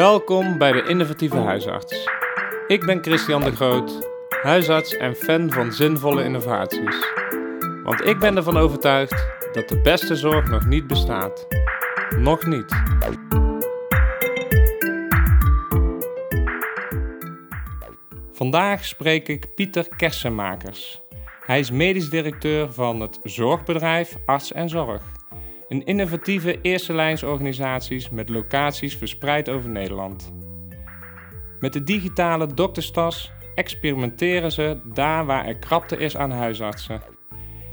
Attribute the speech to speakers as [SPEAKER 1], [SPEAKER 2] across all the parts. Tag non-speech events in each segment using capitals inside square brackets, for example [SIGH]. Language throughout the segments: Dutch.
[SPEAKER 1] Welkom bij de Innovatieve Huisarts. Ik ben Christian de Groot, huisarts en fan van zinvolle innovaties. Want ik ben ervan overtuigd dat de beste zorg nog niet bestaat. Nog niet. Vandaag spreek ik Pieter Kersenmakers. Hij is medisch directeur van het zorgbedrijf Arts en Zorg. Een innovatieve eerste lijnsorganisaties met locaties verspreid over Nederland. Met de digitale dokterstas experimenteren ze daar waar er krapte is aan huisartsen.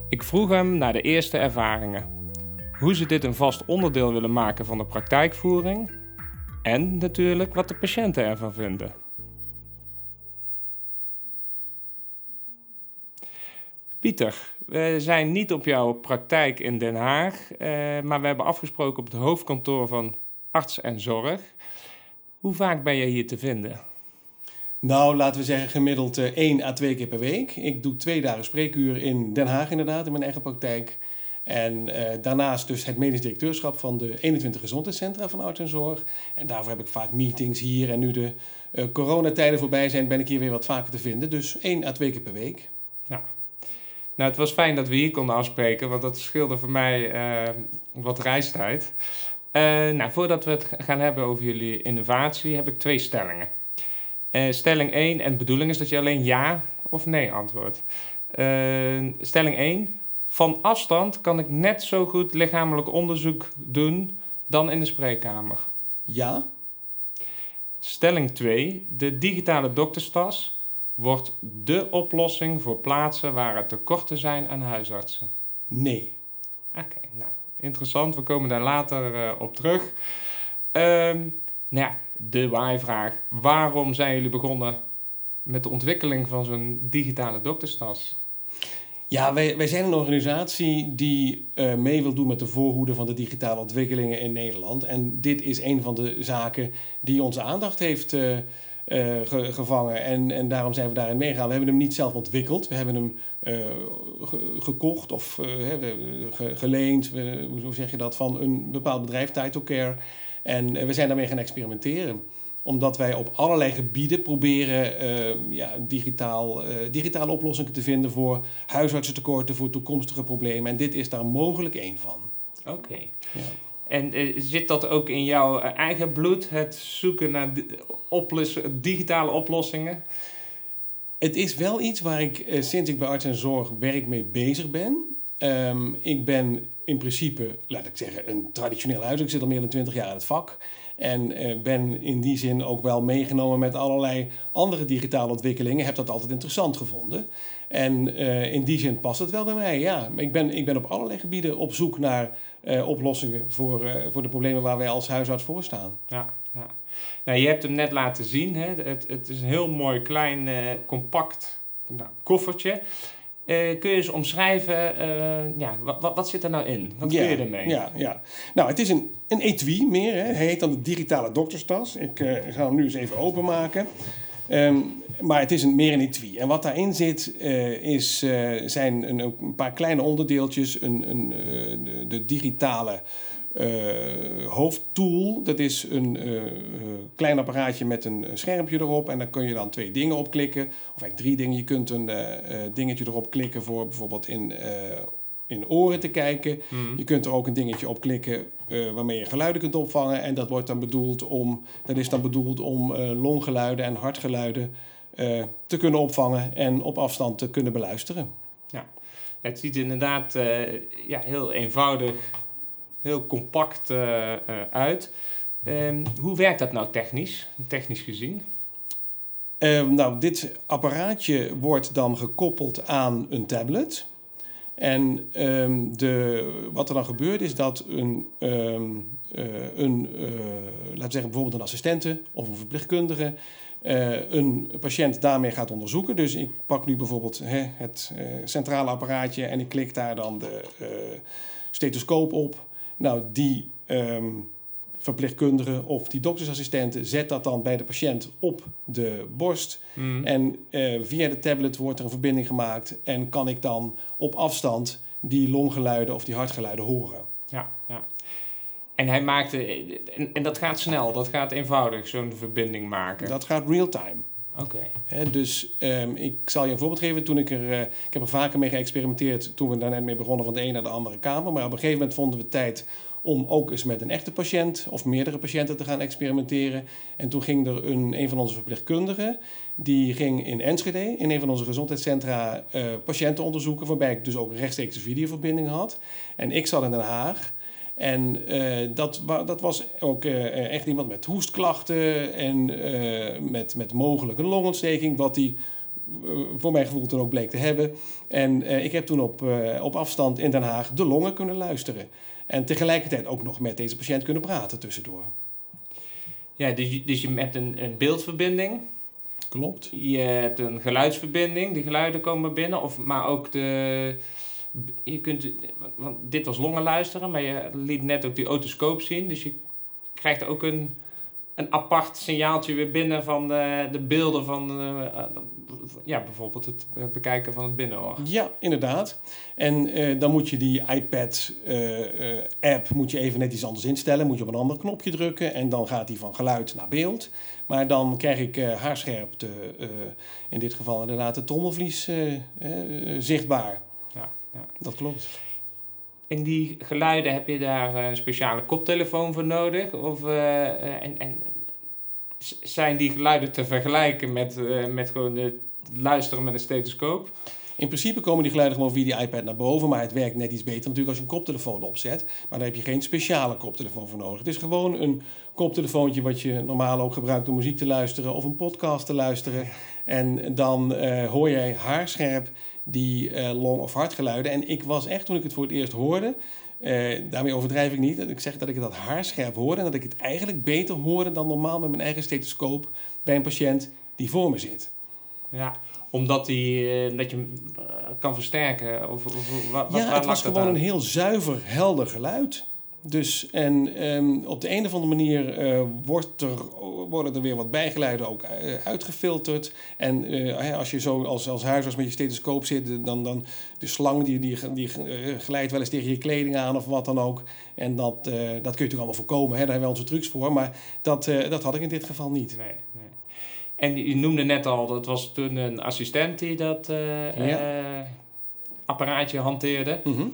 [SPEAKER 1] Ik vroeg hem naar de eerste ervaringen. Hoe ze dit een vast onderdeel willen maken van de praktijkvoering. En natuurlijk wat de patiënten ervan vinden. Pieter, we zijn niet op jouw praktijk in Den Haag, eh, maar we hebben afgesproken op het hoofdkantoor van Arts en Zorg. Hoe vaak ben je hier te vinden?
[SPEAKER 2] Nou, laten we zeggen gemiddeld uh, één à twee keer per week. Ik doe twee dagen spreekuur in Den Haag inderdaad, in mijn eigen praktijk. En uh, daarnaast dus het medisch directeurschap van de 21 gezondheidscentra van Arts en Zorg. En daarvoor heb ik vaak meetings hier. En nu de uh, coronatijden voorbij zijn, ben ik hier weer wat vaker te vinden. Dus één à twee keer per week.
[SPEAKER 1] Ja. Nou, het was fijn dat we hier konden afspreken, want dat scheelde voor mij uh, wat reistijd. Uh, nou, voordat we het gaan hebben over jullie innovatie, heb ik twee stellingen. Uh, stelling 1, en de bedoeling is dat je alleen ja of nee antwoordt. stelling 1, van afstand kan ik net zo goed lichamelijk onderzoek doen dan in de spreekkamer.
[SPEAKER 2] Ja.
[SPEAKER 1] Stelling 2, de digitale dokterstas wordt de oplossing voor plaatsen waar er tekorten zijn aan huisartsen?
[SPEAKER 2] Nee.
[SPEAKER 1] Oké, nou, interessant. We komen daar later uh, op terug. Um, nou ja, de waaivraag. Waarom zijn jullie begonnen met de ontwikkeling van zo'n digitale dokterstas?
[SPEAKER 2] Ja, wij, wij zijn een organisatie die uh, mee wil doen met de voorhoede van de digitale ontwikkelingen in Nederland. En dit is een van de zaken die onze aandacht heeft uh, uh, ge, gevangen. En, en daarom zijn we daarin meegegaan. We hebben hem niet zelf ontwikkeld. We hebben hem uh, ge, gekocht of uh, ge, geleend, hoe zeg je dat, van een bepaald bedrijf, Title Care. En we zijn daarmee gaan experimenteren omdat wij op allerlei gebieden proberen ja, digitaal, digitale oplossingen te vinden voor huisartsentekorten, voor toekomstige problemen. En dit is daar mogelijk één van.
[SPEAKER 1] Oké. Okay. Ja. En uh, zit dat ook in jouw eigen bloed, het zoeken naar digitale oplossingen?
[SPEAKER 2] Het is wel iets waar ik uh, sinds ik bij Arts en Zorg werk mee bezig ben. Um, ik ben in principe, laat ik zeggen, een traditioneel huis. Ik zit al meer dan twintig jaar in het vak. En ben in die zin ook wel meegenomen met allerlei andere digitale ontwikkelingen. Heb dat altijd interessant gevonden. En in die zin past het wel bij mij, ja. Ik ben, ik ben op allerlei gebieden op zoek naar uh, oplossingen voor, uh, voor de problemen waar wij als huisarts voor staan.
[SPEAKER 1] Ja, ja. Nou, je hebt hem net laten zien. Hè? Het, het is een heel mooi, klein, compact nou, koffertje. kun je eens omschrijven, ja, wat, wat, zit er nou in? Wat
[SPEAKER 2] ja,
[SPEAKER 1] kun je ermee?
[SPEAKER 2] Ja, ja. Nou, het is een, een etui meer. Hè? Hij heet dan de digitale dokterstas. Ik ga hem nu eens even openmaken. Um, maar het is een, meer een etui. En wat daarin zit, uh, is, uh, zijn een, een, paar kleine onderdeeltjes. Een, een, uh, de digitale hoofdtool. Dat is een klein apparaatje met een schermpje erop. En daar kun je dan twee dingen op klikken. Of eigenlijk drie dingen. Je kunt een dingetje erop klikken voor bijvoorbeeld in in oren te kijken. Mm. Je kunt er ook een dingetje op klikken uh, waarmee je geluiden kunt opvangen. En dat, wordt dan bedoeld om, dat is dan bedoeld om uh, longgeluiden en hartgeluiden uh, te kunnen opvangen en op afstand te kunnen beluisteren.
[SPEAKER 1] Ja, het ziet inderdaad ja, heel eenvoudig, heel compact uit. Ehm, hoe werkt dat nou technisch, technisch gezien?
[SPEAKER 2] Ehm, nou, dit apparaatje wordt dan gekoppeld aan een tablet. En um, de, wat er dan gebeurt is dat een, um, uh, een uh, laten we zeggen bijvoorbeeld een assistente of een verpleegkundige uh, een patiënt daarmee gaat onderzoeken. Dus ik pak nu bijvoorbeeld hè, het centrale apparaatje en ik klik daar dan de stethoscoop op. Nou, die um, verpleegkundige of die doktersassistenten zet dat dan bij de patiënt op de borst. Mm. En uh, via de tablet wordt er een verbinding gemaakt en kan ik dan op afstand die longgeluiden of die hartgeluiden horen.
[SPEAKER 1] Ja, ja. En hij maakte, en, en dat gaat snel, dat gaat eenvoudig, zo'n verbinding maken.
[SPEAKER 2] Dat gaat real-time.
[SPEAKER 1] Oké.
[SPEAKER 2] Dus ehm, ik zal je een voorbeeld geven. Toen ik, er, eh, ik heb er vaker mee geëxperimenteerd toen we daar net mee begonnen van de een naar de andere kamer. Maar op een gegeven moment vonden we tijd om ook eens met een echte patiënt of meerdere patiënten te gaan experimenteren. En toen ging er een, van onze verpleegkundigen, die ging in Enschede, in een van onze gezondheidscentra, eh, patiënten onderzoeken, waarbij ik dus ook rechtstreeks een videoverbinding had. En ik zat in Den Haag. En eh, dat, dat was ook eh, echt iemand met hoestklachten en met, met mogelijk een longontsteking, wat eh, voor mijn gevoel toen ook bleek te hebben. En ik heb toen op, op afstand in Den Haag de longen kunnen luisteren. En tegelijkertijd ook nog met deze patiënt kunnen praten tussendoor.
[SPEAKER 1] Ja, dus je, dus je hebt een, een beeldverbinding,
[SPEAKER 2] Klopt.
[SPEAKER 1] je hebt een geluidsverbinding, die geluiden komen binnen, of, maar ook de... Je kunt, want dit was longen luisteren, maar je liet net ook die otoscoop zien, dus je krijgt ook een, een apart signaaltje weer binnen van de, de beelden van, eh, eh, ja, bijvoorbeeld het eh, bekijken van het binnenoor.
[SPEAKER 2] Ja, inderdaad. En eh, dan moet je die iPad-app moet je even net iets anders instellen. Moet je op een ander knopje drukken en dan gaat die van geluid naar beeld. Maar dan krijg ik eh haarscherpte, eh, in dit geval inderdaad het trommelvlies eh, eh, zichtbaar.
[SPEAKER 1] Ja, ja.
[SPEAKER 2] Dat klopt.
[SPEAKER 1] In die geluiden heb je daar eh, een speciale koptelefoon voor nodig? Of, eh, eh, en, en zijn die geluiden te vergelijken met, met gewoon het luisteren met een stethoscoop?
[SPEAKER 2] In principe komen die geluiden gewoon via die iPad naar boven, maar het werkt net iets beter natuurlijk als je een koptelefoon opzet. Maar daar heb je geen speciale koptelefoon voor nodig. Het is gewoon een koptelefoontje wat je normaal ook gebruikt om muziek te luisteren of een podcast te luisteren. En dan hoor jij haarscherp die eh, long- of hartgeluiden. En ik was echt, toen ik het voor het eerst hoorde, eh, daarmee overdrijf ik niet, ik zeg dat ik dat haarscherp hoorde en dat ik het eigenlijk beter hoorde dan normaal met mijn eigen stethoscoop bij een patiënt die voor me zit.
[SPEAKER 1] Ja, omdat die, eh, dat je hem kan versterken? Of, of, wat,
[SPEAKER 2] ja, het was gewoon
[SPEAKER 1] aan?
[SPEAKER 2] een heel zuiver, helder geluid. Dus en ehm, op de een of andere manier eh, wordt er, worden er weer wat bijgeluiden ook eh, uitgefilterd. En eh, als je zo als, als huisarts met je stethoscoop zit, dan, dan de slang die, die, die glijdt wel eens tegen je kleding aan of wat dan ook. En dat, dat kun je natuurlijk allemaal voorkomen. Hè? Daar hebben we onze trucs voor. Maar dat, dat had ik in dit geval niet.
[SPEAKER 1] Nee, nee. En je noemde net al, dat was toen een assistent die dat
[SPEAKER 2] Ja.
[SPEAKER 1] apparaatje hanteerde.
[SPEAKER 2] Mhm.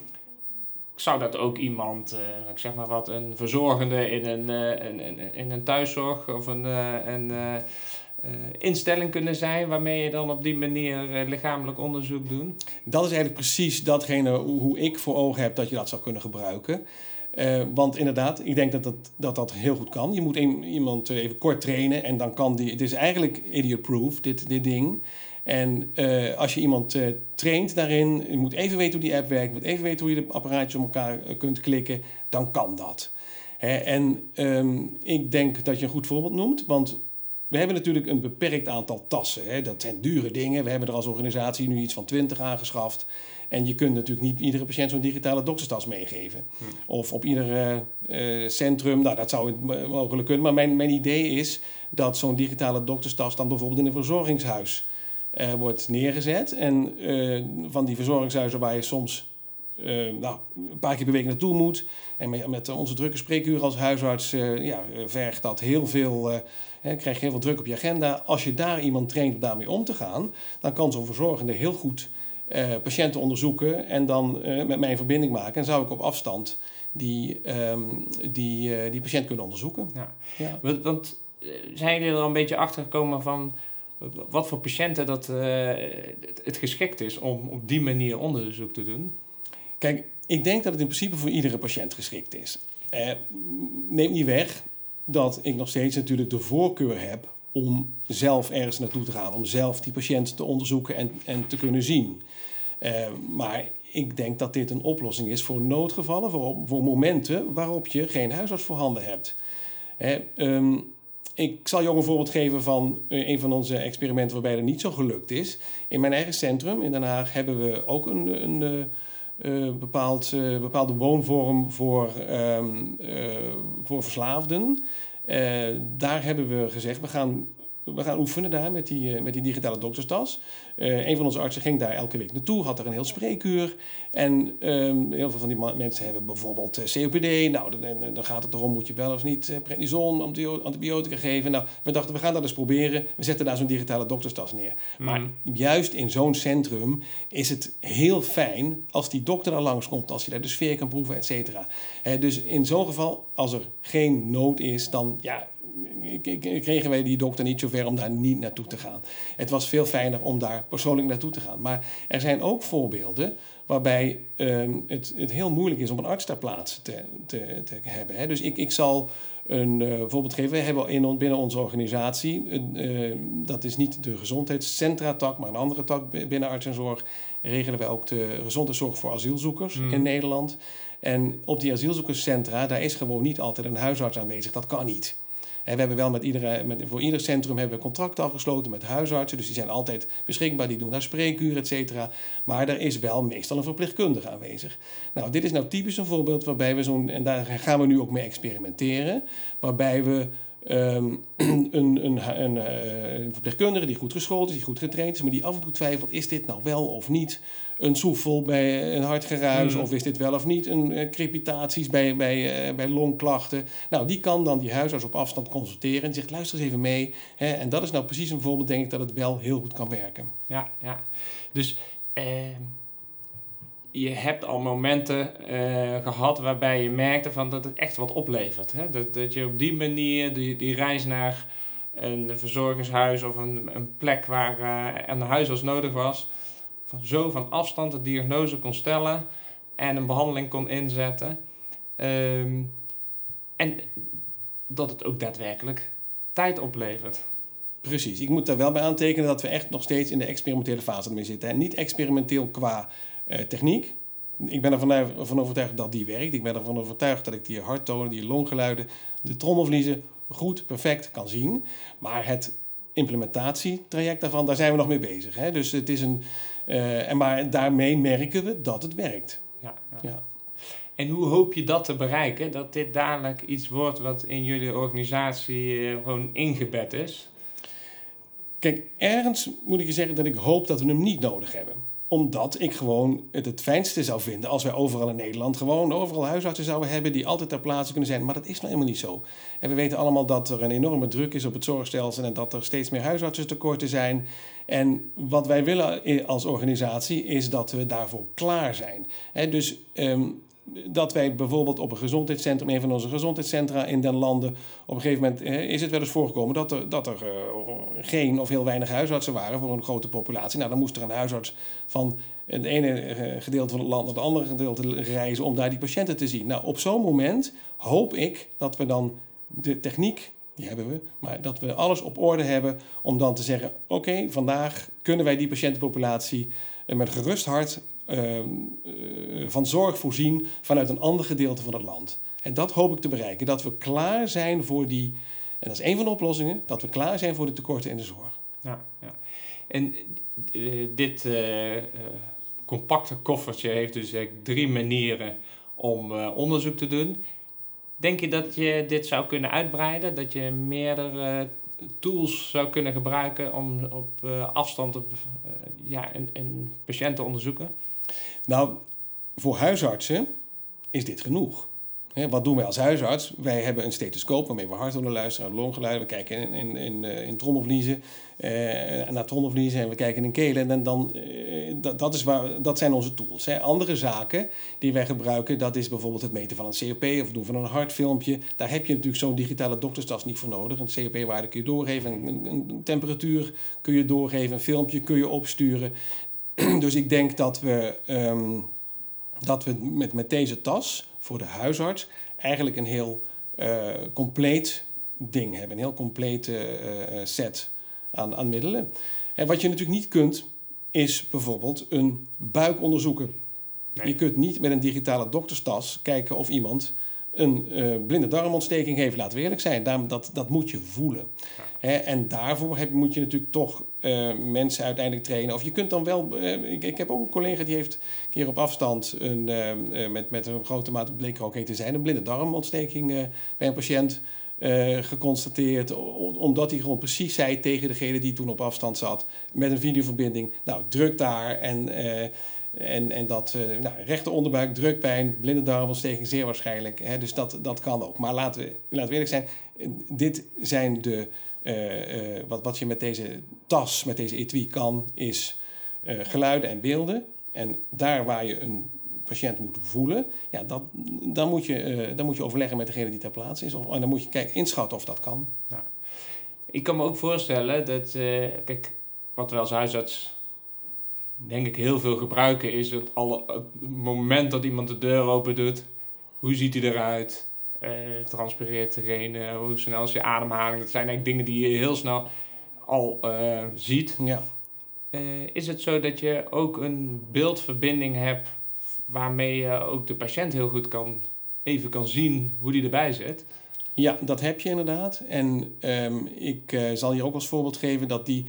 [SPEAKER 1] Zou dat ook iemand, eh, ik zeg maar wat, een verzorgende in een, eh, een, een- in een thuiszorg of een, eh, een instelling kunnen zijn waarmee je dan op die manier lichamelijk onderzoek doet?
[SPEAKER 2] Dat is eigenlijk precies datgene hoe ik voor ogen heb dat je dat zou kunnen gebruiken. Want inderdaad, ik denk dat dat, dat dat heel goed kan. Je moet iemand even kort trainen en dan kan die... Het is eigenlijk idiot-proof, dit, dit ding. En eh, als je iemand eh, traint daarin, je moet even weten hoe die app werkt... je moet even weten hoe je de apparaatjes op elkaar eh, kunt klikken, dan kan dat. Hè, en ehm, ik denk dat je een goed voorbeeld noemt, want... We hebben natuurlijk een beperkt aantal tassen. Hè. Dat zijn dure dingen. We hebben er als organisatie nu iets van 20 aangeschaft. En je kunt natuurlijk niet iedere patiënt zo'n digitale dokterstas meegeven. Of op ieder centrum, nou dat zou mogelijk kunnen. Maar mijn, mijn idee is dat zo'n digitale dokterstas dan bijvoorbeeld in een verzorgingshuis eh, wordt neergezet. En eh, van die verzorgingshuizen waar je soms eh, nou, een paar keer per week naartoe moet. En met, met onze drukke spreekuur als huisarts ja, vergt dat heel veel... eh, hè, krijg je heel veel druk op je agenda. Als je daar iemand traint om daarmee om te gaan... dan kan zo'n verzorgende heel goed patiënten onderzoeken... en dan met mij een verbinding maken. En zou ik op afstand die, ehm, die, die patiënt kunnen onderzoeken.
[SPEAKER 1] Ja.
[SPEAKER 2] Ja.
[SPEAKER 1] Want, want zijn jullie er al een beetje achter gekomen van wat voor patiënten dat eh, het, geschikt is om op die manier onderzoek te doen?
[SPEAKER 2] Kijk, ik denk dat het in principe voor iedere patiënt geschikt is. Eh, neemt niet weg dat ik nog steeds natuurlijk de voorkeur heb om zelf ergens naartoe te gaan, om zelf die patiënt te onderzoeken en, en te kunnen zien. Eh, maar ik denk dat dit een oplossing is voor noodgevallen, voor, voor momenten waarop je geen huisarts voorhanden hebt. Hè, ehm, ik zal ook een voorbeeld geven van eh, een van onze experimenten waarbij dat niet zo gelukt is. In mijn eigen centrum in Den Haag hebben we ook een, een eh, eh, bepaald, bepaalde woonvorm voor, ehm, eh, voor verslaafden. Daar hebben we gezegd, we gaan we gaan oefenen daar met die, met die digitale dokterstas. Uh, een van onze artsen ging daar elke week naartoe, had er een heel spreekuur. En ehm, heel veel van die mensen hebben bijvoorbeeld COPD. Nou, dan, dan, gaat het erom, moet je wel of niet prednison, antibiotica geven. Nou, we dachten, we gaan dat eens proberen. We zetten daar zo'n digitale dokterstas neer. Maar mm. juist in zo'n centrum is het heel fijn als die dokter daar langskomt, als je daar de sfeer kan proeven, et cetera. dus in zo'n geval, als er geen nood is, dan ja, kregen wij die dokter niet zover om daar niet naartoe te gaan. Het was veel fijner om daar persoonlijk naartoe te gaan. Maar er zijn ook voorbeelden waarbij ehm, het, het heel moeilijk is om een arts ter plaatse te, te, te hebben. Hè. Dus ik, ik zal een uh, voorbeeld geven. We hebben in, binnen onze organisatie, uh, dat is niet de gezondheidscentra-tak, maar een andere tak binnen arts en zorg, regelen wij ook de gezondheidszorg voor asielzoekers mm. in Nederland. En op die asielzoekerscentra, daar is gewoon niet altijd een huisarts aanwezig. Dat kan niet. En we hebben wel met iedere, met, voor ieder centrum hebben we contracten afgesloten met huisartsen. Dus die zijn altijd beschikbaar, die doen daar spreekuur, et cetera. Maar er is wel meestal een verpleegkundige aanwezig. Nou, dit is nou typisch een voorbeeld waarbij we zo'n, en daar gaan we nu ook mee experimenteren, waarbij we Um, [CLEARS THROAT] een, een, een, eh, een, verpleegkundige die goed geschoold is, die goed getraind is, maar die af en toe twijfelt: is dit nou wel of niet een soefel bij een hartgeruis, mm. of is dit wel of niet een uh, crepitaties bij, bij, uh, bij longklachten? Nou, die kan dan die huisarts op afstand consulteren en zegt: luister eens even mee. Hè, en dat is nou precies een voorbeeld, denk ik, dat het wel heel goed kan werken.
[SPEAKER 1] Ja, ja. Dus. Uh je hebt al momenten uh, gehad waarbij je merkte van dat het echt wat oplevert. Hè? Dat, dat je op die manier die, die reis naar een verzorgingshuis of een, een plek waar een huisarts nodig was, zo van afstand de diagnose kon stellen en een behandeling kon inzetten. Um, en dat het ook daadwerkelijk tijd oplevert.
[SPEAKER 2] Precies. Ik moet daar wel bij aantekenen dat we echt nog steeds in de experimentele fase ermee zitten. En niet experimenteel qua uh, techniek. Ik ben ervan overtuigd dat die werkt. Ik ben ervan overtuigd dat ik die harttonen, die longgeluiden, de trommelvliezen goed, perfect kan zien. Maar het implementatietraject daarvan, daar zijn we nog mee bezig. Hè? Dus het is een. Uh, en maar daarmee merken we dat het werkt.
[SPEAKER 1] Ja, ja. ja. En hoe hoop je dat te bereiken? Dat dit dadelijk iets wordt wat in jullie organisatie uh, gewoon ingebed is?
[SPEAKER 2] Kijk, ergens moet ik je zeggen dat ik hoop dat we hem niet nodig hebben omdat ik gewoon het het fijnste zou vinden als wij overal in Nederland gewoon overal huisartsen zouden hebben die altijd ter plaatse kunnen zijn. Maar dat is nou helemaal niet zo. En we weten allemaal dat er een enorme druk is op het zorgstelsel en dat er steeds meer huisartsen tekorten zijn. En wat wij willen als organisatie is dat we daarvoor klaar zijn. dus um, dat wij bijvoorbeeld op een gezondheidscentrum, een van onze gezondheidscentra in den landen, op een gegeven moment is het wel eens voorgekomen dat er, dat er uh, geen of heel weinig huisartsen waren voor een grote populatie. Nou, dan moest er een huisarts van het ene eh, gedeelte van het land naar het andere gedeelte reizen om daar die patiënten te zien. Nou, op zo'n moment hoop ik dat we dan de techniek, die hebben we, maar dat we alles op orde hebben om dan te zeggen: oké, vandaag kunnen wij die patiëntenpopulatie eh, met gerust hart Ehm, eh, van zorg voorzien vanuit een ander gedeelte van het land. En dat hoop ik te bereiken. Dat we klaar zijn voor die, en dat is een van de oplossingen, dat we klaar zijn voor de tekorten in de zorg.
[SPEAKER 1] Ja, ja. En uh, dit uh, compacte koffertje heeft dus drie manieren om onderzoek te doen. Denk je dat je dit zou kunnen uitbreiden? Dat je meerdere tools zou kunnen gebruiken om op afstand op, ja, een patiënt te onderzoeken?
[SPEAKER 2] Nou, voor huisartsen is dit genoeg. wat doen wij als huisarts? Wij hebben een stethoscoop waarmee we hart luisteren, longgeluiden. We kijken in, in, in, eh, in trommelvliezen, eh, naar trommelvliezen en we kijken in kelen. En dan, eh, dat, is waar, dat zijn onze tools. Andere zaken die wij gebruiken, dat is bijvoorbeeld het meten van een COP of doen van een hartfilmpje. Daar heb je natuurlijk zo'n digitale dokterstas niet voor nodig. Een COP-waarde kun je doorgeven, een temperatuur kun je doorgeven, een filmpje kun je opsturen. [CLEARS THROAT] dus ik denk dat we, ehm, dat we met, met deze tas voor de huisarts eigenlijk een heel uh, compleet ding hebben. Een heel complete uh, set aan, aan middelen. En wat je natuurlijk niet kunt, is bijvoorbeeld een buik onderzoeken. Je kunt niet met een digitale dokterstas kijken of iemand een uh, blinde darmontsteking heeft, laten we eerlijk zijn. Daar, dat, dat moet je voelen. Hè? En daarvoor heb, moet je natuurlijk toch uh, mensen uiteindelijk trainen. Of je kunt dan wel... Uh, ik, ik heb ook een collega die heeft een keer op afstand... Een, met, met een grote mate bleek er ook te zijn... een blinde darmontsteking bij een patiënt eh, geconstateerd, omdat hij gewoon precies zei tegen degene die toen op afstand zat, met een videoverbinding, nou, druk daar en, en, en dat, uh, nou, rechte onderbuik, drukpijn, blinde darmontsteking zeer waarschijnlijk. Hè, dus dat, dat kan ook. Maar laten we, laten we eerlijk zijn, dit zijn de, wat, wat je met deze tas, met deze etui kan, is geluiden en beelden. En daar waar je een patiënt moet voelen, ja, dat, dan, moet je, dan moet je overleggen met degene die ter plaatse is. Of, en dan moet je kijken, inschatten of dat kan.
[SPEAKER 1] Ja. Ik kan me ook voorstellen dat, kijk, wat we als huisarts denk ik heel veel gebruiken, is het, alle, het moment dat iemand de deur open doet, hoe ziet hij eruit? Uh, transpireert degene, hoe snel is je ademhaling? Dat zijn eigenlijk dingen die je heel snel al ziet. Ja. is het zo dat je ook een beeldverbinding hebt waarmee je ook de patiënt heel goed kan, even kan zien hoe die erbij zit.
[SPEAKER 2] Ja, dat heb je inderdaad. En ehm, ik zal hier ook als voorbeeld geven dat die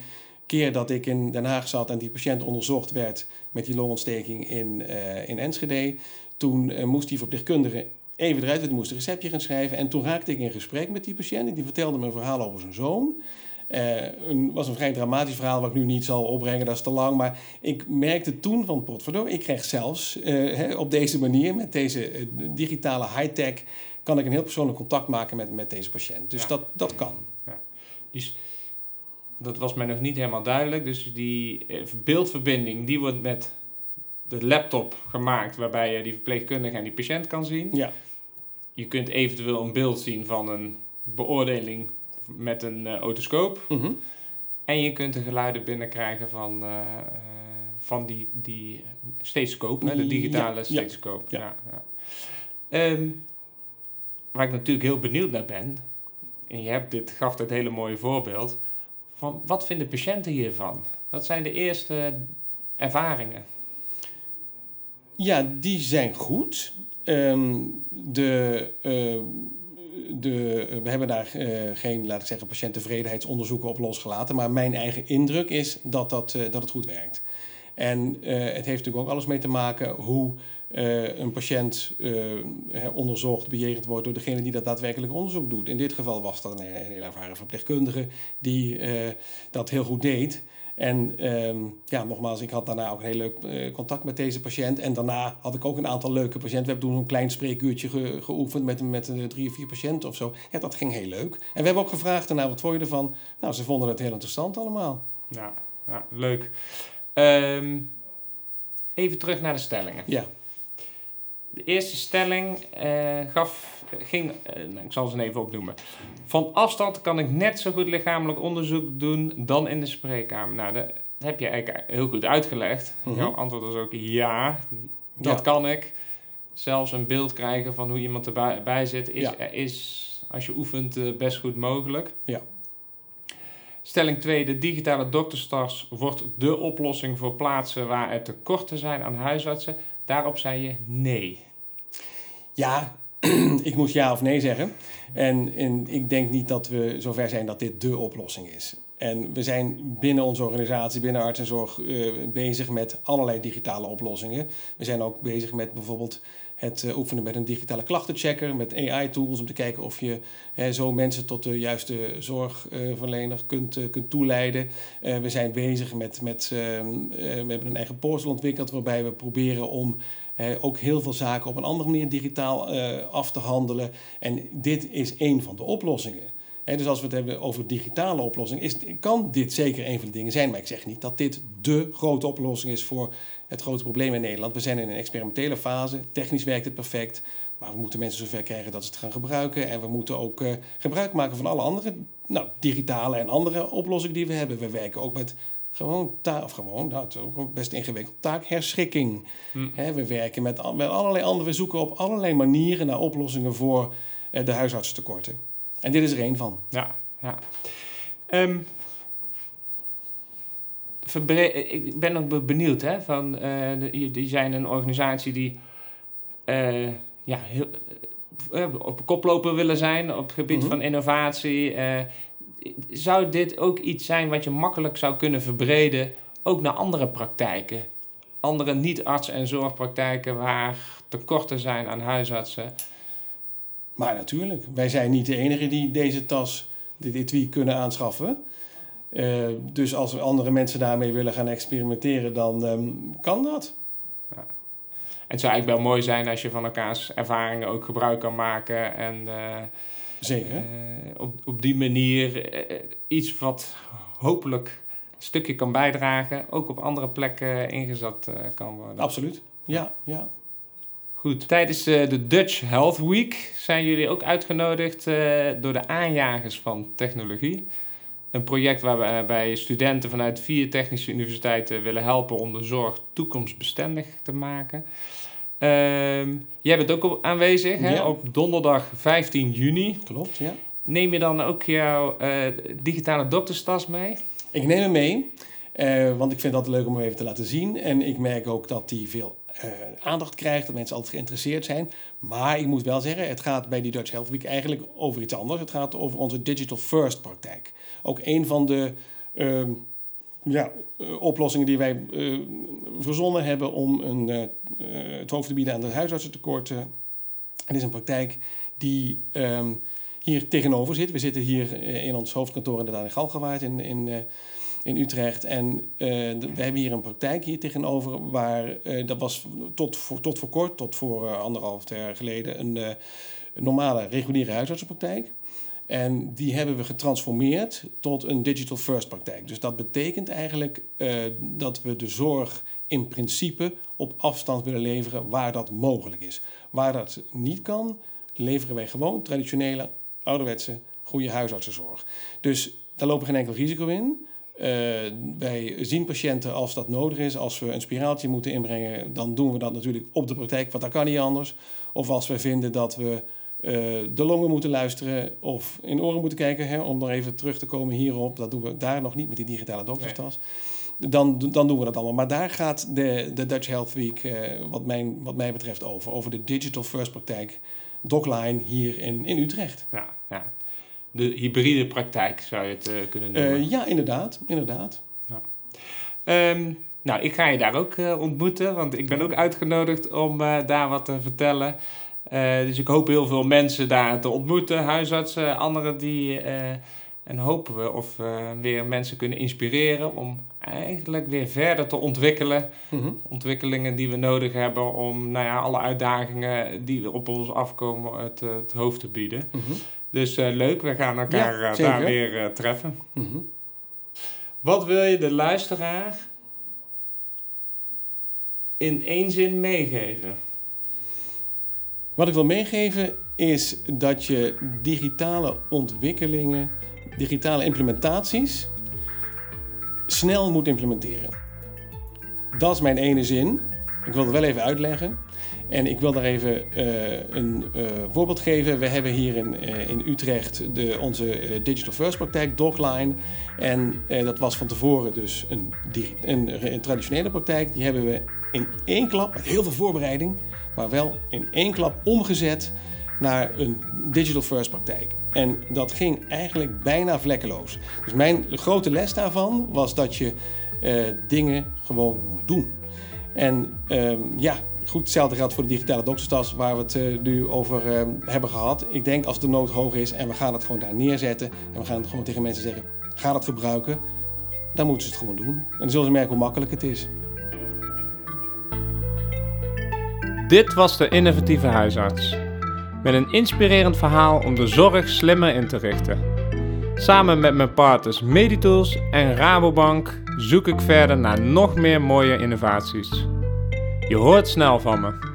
[SPEAKER 2] keer dat ik in Den Haag zat en die patiënt onderzocht werd met die longontsteking in, uh, in Enschede, toen uh, moest die verpleegkundige even eruit, want die moest een receptje gaan schrijven. En toen raakte ik in gesprek met die patiënt en die vertelde me een verhaal over zijn zoon. Het uh, was een vrij dramatisch verhaal wat ik nu niet zal opbrengen, dat is te lang. Maar ik merkte toen van potverdorie, ik kreeg zelfs uh, op deze manier, met deze digitale high-tech, kan ik een heel persoonlijk contact maken met, met deze patiënt. Dus ja. dat, dat kan. Ja.
[SPEAKER 1] Dus dat was mij nog niet helemaal duidelijk. Dus die beeldverbinding, die wordt met de laptop gemaakt, waarbij je die verpleegkundige en die patiënt kan zien. Ja. Je kunt eventueel een beeld zien van een beoordeling met een uh, otoscoop. Mhm. En je kunt de geluiden binnenkrijgen van, uh, van die, die stethoscoop, de digitale ja, stethoscoop. Ja. Ja, um, waar ik natuurlijk heel benieuwd naar ben, en je hebt dit, gaf dit hele mooie voorbeeld, wat vinden patiënten hiervan? Wat zijn de eerste ervaringen?
[SPEAKER 2] Ja, die zijn goed. Um, de, uh, de, we hebben daar uh, geen, laat ik zeggen, patiënttevredenheidsonderzoeken op losgelaten. Maar mijn eigen indruk is dat, dat, uh, dat het goed werkt. En het heeft natuurlijk ook alles mee te maken hoe een patiënt onderzocht, bejegend wordt door degene die dat daadwerkelijk onderzoek doet. In dit geval was dat een heel ervaren verpleegkundige die dat heel goed deed. En um, ja, nogmaals, ik had daarna ook een heel leuk uh, contact met deze patiënt. En daarna had ik ook een aantal leuke patiënten. We hebben toen een klein spreekuurtje ge geoefend met, met uh, drie of vier patiënten of zo. Ja, dat ging heel leuk. En we hebben ook gevraagd, nou, wat vond je ervan? Nou, ze vonden het heel interessant allemaal.
[SPEAKER 1] Ja, ja leuk. Um, even terug naar de stellingen. Ja. De eerste stelling uh, gaf, ging, uh, ik zal ze even opnoemen. Van afstand kan ik net zo goed lichamelijk onderzoek doen dan in de spreekkamer. Nou, dat, heb je eigenlijk heel goed uitgelegd. Mm -hmm. Jouw antwoord was ook ja, dat kan ik. Zelfs een beeld krijgen van hoe iemand erbij bij zit, is, ja. is als je oefent uh, best goed mogelijk. Ja. Stelling 2. De digitale dokterstars wordt de oplossing voor plaatsen waar er tekorten zijn aan huisartsen. Daarop zei je nee.
[SPEAKER 2] Ja, [CLEARS THROAT] ik moest ja of nee zeggen. En, en ik denk niet dat we zover zijn dat dit de oplossing is. En we zijn binnen onze organisatie, binnen arts en zorg, uh, bezig met allerlei digitale oplossingen. We zijn ook bezig met bijvoorbeeld het uh, oefenen met een digitale klachtenchecker, met AI-tools om te kijken of je zo mensen tot de juiste zorgverlener kunt, kunt toeleiden. we zijn bezig met, met ehm, we hebben een eigen portal ontwikkeld waarbij we proberen om ook heel veel zaken op een andere manier digitaal af te handelen. En dit is een van de oplossingen. He, dus als we het hebben over digitale oplossing, is, kan dit zeker een van de dingen zijn. Maar ik zeg niet dat dit de grote oplossing is voor het grote probleem in Nederland. We zijn in een experimentele fase. Technisch werkt het perfect. Maar we moeten mensen zover krijgen dat ze het gaan gebruiken. En we moeten ook uh, gebruik maken van alle andere nou, digitale en andere oplossingen die we hebben. We werken ook met gewoon taak, of gewoon, nou, het is ook best ingewikkeld, taakherschikking. Hm. we werken met, met allerlei andere, we zoeken op allerlei manieren naar oplossingen voor uh, de huisartsentekorten. En dit is er één van.
[SPEAKER 1] Ja, ja. Um, ik ben ook benieuwd, hè, van, uh, die zijn een organisatie die uh, ja, heel, uh, op koploper willen zijn op het gebied mm -hmm. van innovatie. zou dit ook iets zijn wat je makkelijk zou kunnen verbreden, ook naar andere praktijken? Andere niet-arts- en zorgpraktijken waar tekorten zijn aan huisartsen.
[SPEAKER 2] Maar natuurlijk, wij zijn niet de enige die deze tas, dit etui, kunnen aanschaffen. Uh, dus als andere mensen daarmee willen gaan experimenteren, dan um, kan dat.
[SPEAKER 1] Ja. Het zou eigenlijk wel mooi zijn als je van elkaars ervaringen ook gebruik kan maken. En uh,
[SPEAKER 2] Zeker. Uh,
[SPEAKER 1] op, op die manier iets wat hopelijk een stukje kan bijdragen, ook op andere plekken ingezet kan worden.
[SPEAKER 2] Absoluut, ja, ja.
[SPEAKER 1] Goed. Tijdens uh, de Dutch Health Week zijn jullie ook uitgenodigd uh, door de aanjagers van technologie. Een project waarbij studenten vanuit vier technische universiteiten willen helpen om de zorg toekomstbestendig te maken. Uh, jij bent ook aanwezig hè? op donderdag 15 juni.
[SPEAKER 2] Klopt, ja.
[SPEAKER 1] Neem je dan ook jouw uh, digitale dokterstas mee?
[SPEAKER 2] Ik neem hem mee, want ik vind dat leuk om hem even te laten zien. En ik merk ook dat die veel uh, aandacht krijgt, dat mensen altijd geïnteresseerd zijn. Maar ik moet wel zeggen, het gaat bij die Dutch Health Week eigenlijk over iets anders. Het gaat over onze Digital First praktijk. Ook een van de uh, ja, uh, oplossingen die wij uh, verzonnen hebben om een, het hoofd te bieden aan het huisartsentekort. het is een praktijk die um, hier tegenover zit. We zitten hier in ons hoofdkantoor inderdaad in Galgenwaard in, in in Utrecht. En uh, we hebben hier een praktijk hier tegenover, waar uh, dat was tot voor, tot voor kort, tot voor uh, anderhalf jaar geleden, een, een, normale reguliere huisartsenpraktijk. En die hebben we getransformeerd tot een digital first praktijk. Dus dat betekent eigenlijk dat we de zorg in principe op afstand willen leveren waar dat mogelijk is. Waar dat niet kan, leveren wij gewoon traditionele, ouderwetse, goede huisartsenzorg. Dus daar lopen geen enkel risico in. Uh, wij zien patiënten als dat nodig is. Als we een spiraaltje moeten inbrengen, dan doen we dat natuurlijk op de praktijk, want dat kan niet anders. Of als we vinden dat we uh, de longen moeten luisteren of in oren moeten kijken, hè, om nog even terug te komen hierop. Dat doen we daar nog niet met die digitale dokterstas. Nee. Dan, dan doen we dat allemaal. Maar daar gaat de, de Dutch Health Week, uh, wat, mijn, wat mij betreft, over. Over de Digital First praktijk, Docline hier in, in Utrecht.
[SPEAKER 1] Ja, ja de hybride praktijk, zou je het uh, kunnen noemen.
[SPEAKER 2] Uh, ja, inderdaad. inderdaad.
[SPEAKER 1] Ja. Um, nou, ik ga je daar ook uh, ontmoeten, want ik ben ook uitgenodigd om daar wat te vertellen. dus ik hoop heel veel mensen daar te ontmoeten, huisartsen, anderen die... en hopen we of we weer mensen kunnen inspireren om eigenlijk weer verder te ontwikkelen. Mm -hmm. Ontwikkelingen die we nodig hebben om nou ja, alle uitdagingen die op ons afkomen het, het hoofd te bieden. Mm -hmm. Dus uh, leuk, we gaan elkaar ja, uh, daar weer uh, treffen. Mm -hmm. Wat wil je de luisteraar in één zin meegeven?
[SPEAKER 2] Wat ik wil meegeven is dat je digitale ontwikkelingen, digitale implementaties snel moet implementeren. Dat is mijn ene zin. Ik wil het wel even uitleggen. En ik wil daar even uh, een uh, voorbeeld geven. We hebben hier in, uh, in Utrecht de, onze Digital First praktijk, Docline. En dat was van tevoren dus een, een, een, traditionele praktijk. Die hebben we in één klap, met heel veel voorbereiding, maar wel in één klap omgezet naar een Digital First praktijk. En dat ging eigenlijk bijna vlekkeloos. Dus mijn grote les daarvan was dat je dingen gewoon moet doen. En ehm, ja, Goed, hetzelfde geldt voor de digitale dokterstas waar we het uh, nu over uh, hebben gehad. Ik denk als de nood hoog is en we gaan het gewoon daar neerzetten en we gaan het gewoon tegen mensen zeggen, ga het gebruiken, dan moeten ze het gewoon doen. En dan zullen ze merken hoe makkelijk het is.
[SPEAKER 1] Dit was de innovatieve huisarts. Met een inspirerend verhaal om de zorg slimmer in te richten. Samen met mijn partners Meditools en Rabobank zoek ik verder naar nog meer mooie innovaties. Je hoort snel van me.